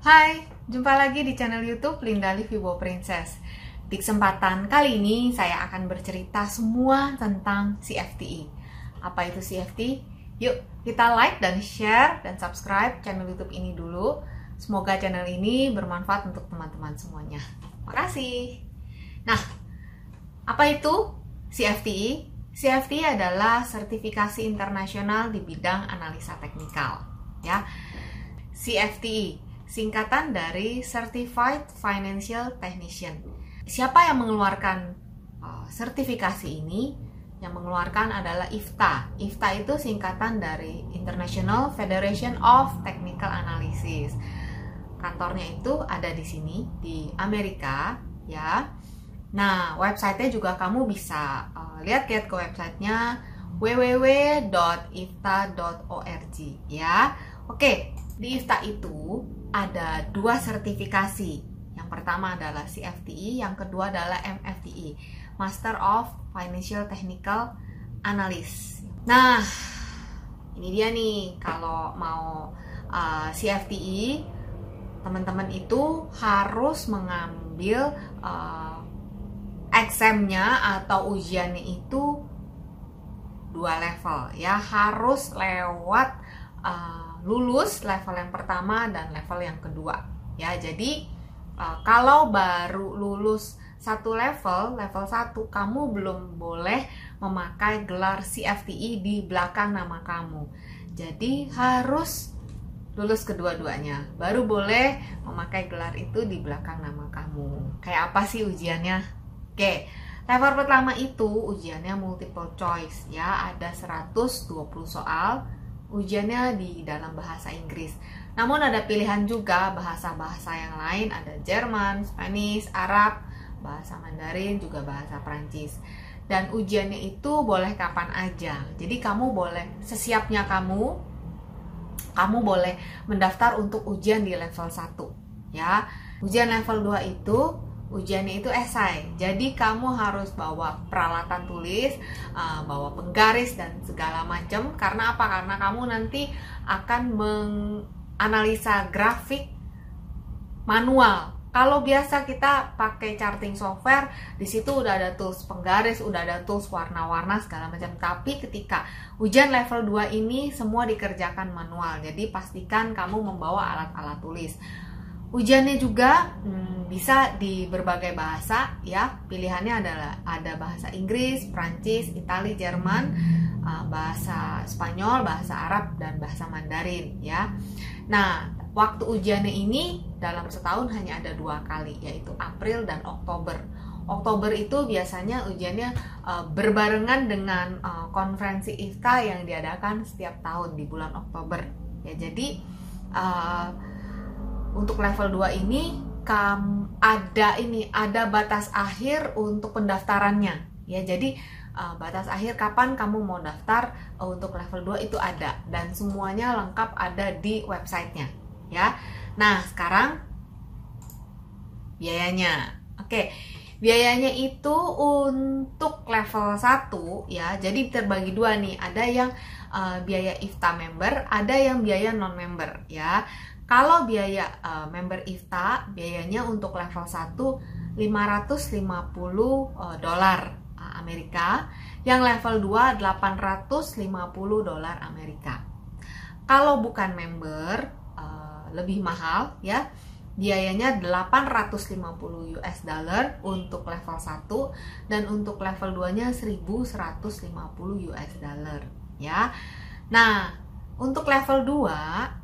Hai, jumpa lagi di channel YouTube Linda Vivo Princess. Di kesempatan kali ini saya akan bercerita semua tentang CFTI. Apa itu CFT? Yuk, kita like dan share dan subscribe channel YouTube ini dulu. Semoga channel ini bermanfaat untuk teman-teman semuanya. Makasih. Nah, apa itu CFTI? CFTI adalah sertifikasi internasional di bidang analisa teknikal, ya. CFTI singkatan dari Certified Financial Technician. Siapa yang mengeluarkan uh, sertifikasi ini? Yang mengeluarkan adalah IFTA. IFTA itu singkatan dari International Federation of Technical Analysis. Kantornya itu ada di sini di Amerika, ya. Nah, websitenya juga kamu bisa uh, lihat-lihat ke websitenya www.ifta.org ya. Oke, di IFTA itu ada dua sertifikasi. Yang pertama adalah CFTI, yang kedua adalah MFTI, Master of Financial Technical Analyst. Nah, ini dia nih kalau mau uh, CFTI, teman-teman itu harus mengambil uh, examnya atau ujiannya itu dua level ya harus lewat uh, lulus level yang pertama dan level yang kedua. Ya jadi uh, kalau baru lulus satu level level satu kamu belum boleh memakai gelar CFTI di belakang nama kamu. Jadi harus lulus kedua-duanya. Baru boleh memakai gelar itu di belakang nama kamu. Kayak apa sih ujiannya? Oke level pertama itu ujiannya multiple choice. Ya ada 120 soal ujiannya di dalam bahasa Inggris. Namun ada pilihan juga bahasa-bahasa yang lain, ada Jerman, Spanish, Arab, bahasa Mandarin, juga bahasa Prancis. Dan ujiannya itu boleh kapan aja. Jadi kamu boleh sesiapnya kamu, kamu boleh mendaftar untuk ujian di level 1 ya. Ujian level 2 itu ujiannya itu esai. Jadi kamu harus bawa peralatan tulis, uh, bawa penggaris dan segala macam. Karena apa? Karena kamu nanti akan menganalisa grafik manual. Kalau biasa kita pakai charting software, di situ udah ada tools penggaris, udah ada tools warna-warna segala macam. Tapi ketika ujian level 2 ini semua dikerjakan manual. Jadi pastikan kamu membawa alat-alat tulis Ujiannya juga hmm, bisa di berbagai bahasa ya. Pilihannya adalah ada bahasa Inggris, Prancis, Itali, Jerman, uh, bahasa Spanyol, bahasa Arab dan bahasa Mandarin ya. Nah, waktu ujiannya ini dalam setahun hanya ada dua kali yaitu April dan Oktober. Oktober itu biasanya ujiannya uh, berbarengan dengan uh, konferensi IFTA yang diadakan setiap tahun di bulan Oktober. Ya, jadi uh, untuk level 2 ini kam ada ini ada batas akhir untuk pendaftarannya. Ya jadi uh, batas akhir kapan kamu mau daftar uh, untuk level 2 itu ada. Dan semuanya lengkap ada di websitenya. Ya. Nah sekarang biayanya. Oke. Biayanya itu untuk level 1 ya. Jadi terbagi dua nih. Ada yang uh, biaya IFTA member ada yang biaya non member ya kalau biaya uh, member IFTA, biayanya untuk level 1 550 uh, dolar uh, Amerika, yang level 2 850 dolar Amerika. Kalau bukan member, uh, lebih mahal ya. Biayanya 850 US dollar untuk level 1 dan untuk level 2-nya 1150 US dollar ya. Nah, untuk level 2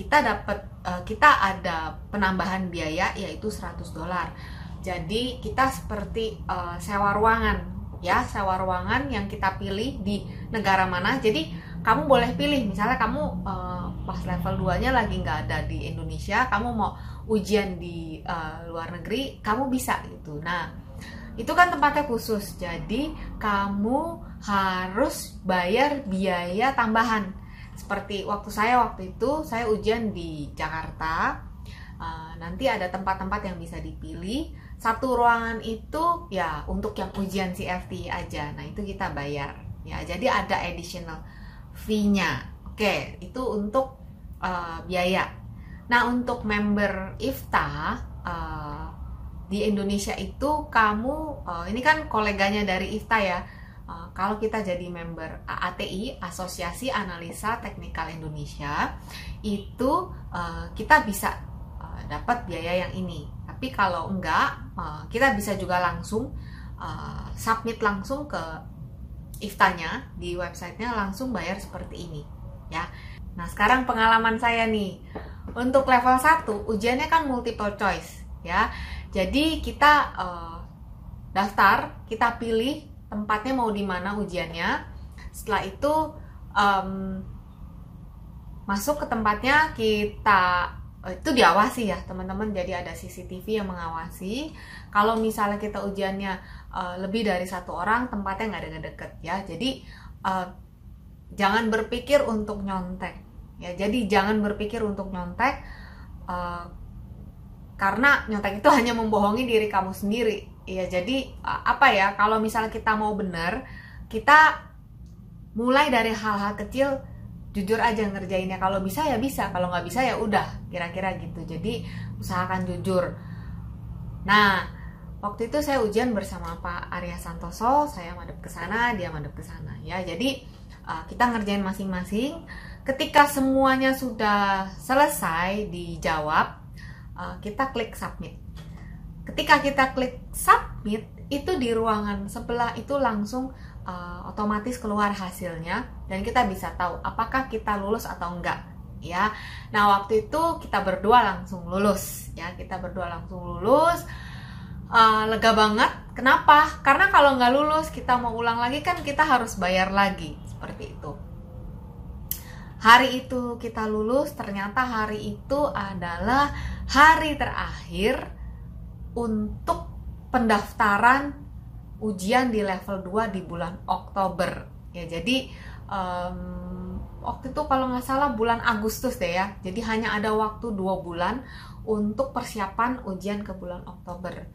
kita dapat uh, kita ada penambahan biaya yaitu 100 dolar. Jadi kita seperti uh, sewa ruangan ya, sewa ruangan yang kita pilih di negara mana. Jadi kamu boleh pilih misalnya kamu uh, pas level 2-nya lagi nggak ada di Indonesia, kamu mau ujian di uh, luar negeri, kamu bisa gitu. Nah, itu kan tempatnya khusus. Jadi kamu harus bayar biaya tambahan seperti waktu saya waktu itu saya ujian di Jakarta. Uh, nanti ada tempat-tempat yang bisa dipilih. Satu ruangan itu ya untuk yang ujian CFT aja. Nah itu kita bayar. Ya jadi ada additional fee-nya. Oke itu untuk uh, biaya. Nah, untuk member IFTA uh, di Indonesia itu kamu uh, ini kan koleganya dari IFTA ya. Uh, kalau kita jadi member AATI Asosiasi Analisa Teknikal Indonesia itu uh, kita bisa uh, dapat biaya yang ini. Tapi kalau enggak, uh, kita bisa juga langsung uh, submit langsung ke IFTA-nya di websitenya langsung bayar seperti ini ya. Nah, sekarang pengalaman saya nih. Untuk level 1, ujiannya kan multiple choice, ya. Jadi kita uh, daftar, kita pilih tempatnya mau di mana ujiannya. Setelah itu um, masuk ke tempatnya kita eh, itu diawasi ya teman-teman. Jadi ada CCTV yang mengawasi. Kalau misalnya kita ujiannya uh, lebih dari satu orang tempatnya nggak deket-deket ya. Jadi uh, jangan berpikir untuk nyontek ya. Jadi jangan berpikir untuk nyontek uh, karena nyontek itu hanya membohongi diri kamu sendiri ya jadi uh, apa ya kalau misalnya kita mau benar kita mulai dari hal-hal kecil jujur aja ngerjainnya. Kalau bisa ya bisa. Kalau nggak bisa ya udah kira-kira gitu. Jadi usahakan jujur. Nah waktu itu saya ujian bersama Pak Arya Santoso. Saya madep ke sana dia madep ke sana ya. Jadi uh, kita ngerjain masing-masing. Ketika semuanya sudah selesai dijawab, uh, kita klik submit. Ketika kita klik submit, itu di ruangan sebelah itu langsung uh, otomatis keluar hasilnya dan kita bisa tahu apakah kita lulus atau enggak ya. Nah waktu itu kita berdua langsung lulus ya kita berdua langsung lulus uh, lega banget. Kenapa? Karena kalau nggak lulus kita mau ulang lagi kan kita harus bayar lagi seperti itu hari itu kita lulus, ternyata hari itu adalah hari terakhir untuk pendaftaran ujian di level 2 di bulan Oktober. Ya, jadi um, waktu itu kalau nggak salah bulan Agustus deh ya. Jadi hanya ada waktu dua bulan untuk persiapan ujian ke bulan Oktober.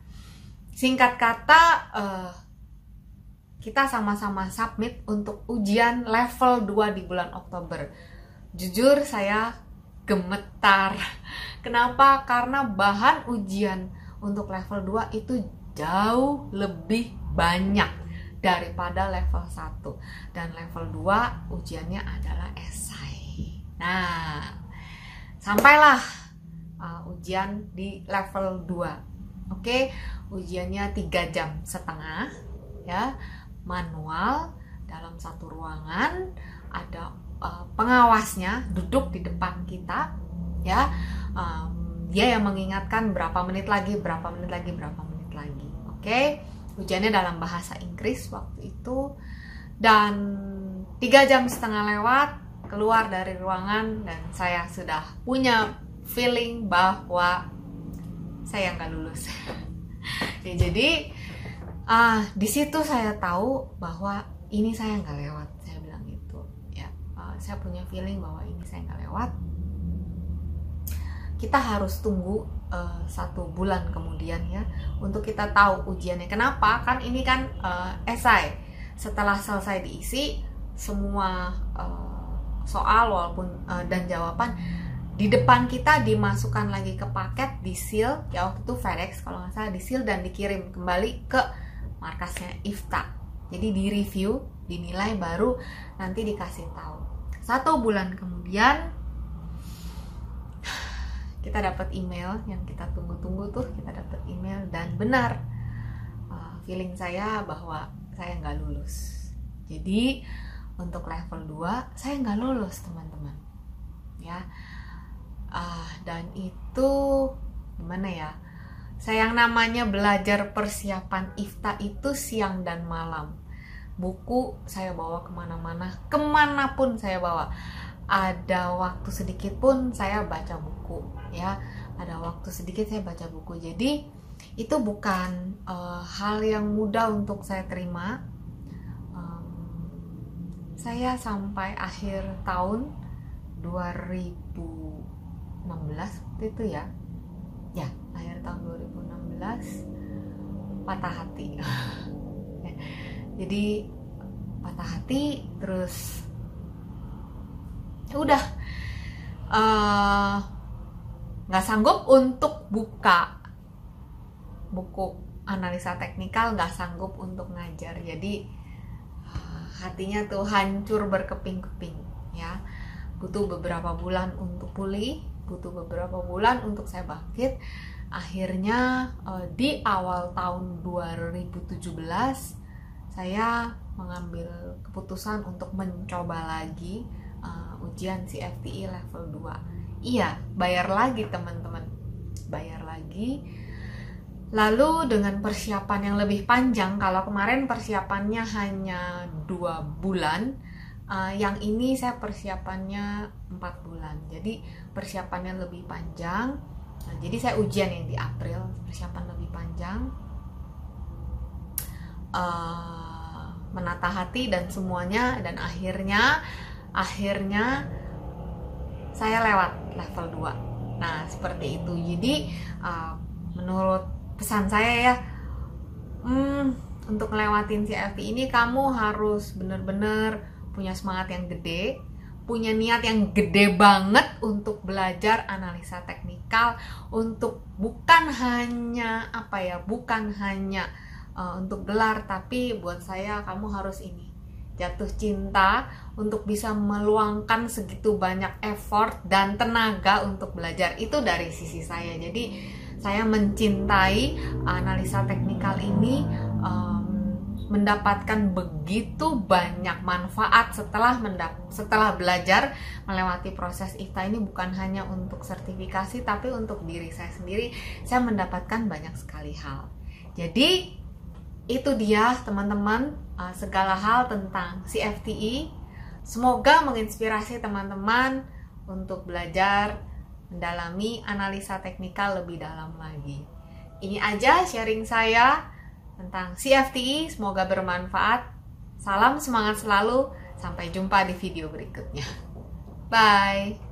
Singkat kata, uh, kita sama-sama submit untuk ujian level 2 di bulan Oktober Jujur saya gemetar. Kenapa? Karena bahan ujian untuk level 2 itu jauh lebih banyak daripada level 1 dan level 2 ujiannya adalah esai. Nah, sampailah uh, ujian di level 2. Oke, ujiannya 3 jam setengah ya, manual dalam satu ruangan ada uh, pengawasnya duduk di depan kita ya um, dia yang mengingatkan berapa menit lagi berapa menit lagi berapa menit lagi. Oke? Okay? ujiannya dalam bahasa Inggris waktu itu. Dan tiga jam setengah lewat keluar dari ruangan dan saya sudah punya feeling bahwa saya nggak lulus. Ya, jadi uh, di situ saya tahu bahwa ini saya nggak lewat. Saya punya feeling bahwa ini saya nggak lewat kita harus tunggu uh, satu bulan kemudian ya untuk kita tahu ujiannya. Kenapa? Kan ini kan uh, esai. Setelah selesai diisi semua uh, soal walaupun uh, dan jawaban di depan kita dimasukkan lagi ke paket di seal. Ya waktu itu FedEx kalau nggak salah di seal dan dikirim kembali ke markasnya IFTA. Jadi di review dinilai baru nanti dikasih tahu. Satu bulan kemudian kita dapat email yang kita tunggu-tunggu tuh kita dapat email dan benar uh, feeling saya bahwa saya nggak lulus. Jadi untuk level 2 saya nggak lulus teman-teman. Ya. Uh, dan itu gimana ya? Saya yang namanya belajar persiapan IFTA itu siang dan malam. Buku saya bawa ke mana-mana ke mana pun saya bawa. Ada waktu sedikit pun saya baca buku ya. Ada waktu sedikit saya baca buku. Jadi itu bukan uh, hal yang mudah untuk saya terima. Um, saya sampai akhir tahun 2016 waktu itu ya. Ya akhir tahun 2016 patah hati. Jadi patah hati terus ya udah. Uh, nggak sanggup untuk buka buku analisa teknikal nggak sanggup untuk ngajar. Jadi hatinya tuh hancur berkeping-keping ya. Butuh beberapa bulan untuk pulih butuh beberapa bulan untuk saya bangkit. Akhirnya uh, di awal tahun 2017 saya mengambil keputusan untuk mencoba lagi uh, ujian CFTI level 2 iya bayar lagi teman-teman. Bayar lagi. Lalu dengan persiapan yang lebih panjang kalau kemarin persiapannya hanya dua bulan uh, yang ini saya persiapannya empat bulan. Jadi persiapannya lebih panjang. Nah, jadi saya ujian yang di April persiapan lebih panjang. Uh, menata hati dan semuanya dan akhirnya akhirnya saya lewat level 2 nah seperti itu. Jadi uh, menurut pesan saya ya hmm, untuk ngelewatin CFP ini kamu harus bener-bener punya semangat yang gede punya niat yang gede banget untuk belajar analisa teknikal untuk bukan hanya apa ya bukan hanya uh, untuk gelar tapi buat saya kamu harus ini jatuh cinta untuk bisa meluangkan segitu banyak effort dan tenaga untuk belajar. Itu dari sisi saya. Jadi saya mencintai analisa teknikal ini um, mendapatkan begitu banyak manfaat setelah mendap setelah belajar melewati proses IFTA ini bukan hanya untuk sertifikasi tapi untuk diri saya sendiri. Saya mendapatkan banyak sekali hal. Jadi itu dia teman-teman uh, segala hal tentang CFTI. Semoga menginspirasi teman-teman untuk belajar mendalami analisa teknikal lebih dalam lagi. Ini aja sharing saya tentang CFTI. Semoga bermanfaat. Salam semangat selalu. Sampai jumpa di video berikutnya. Bye.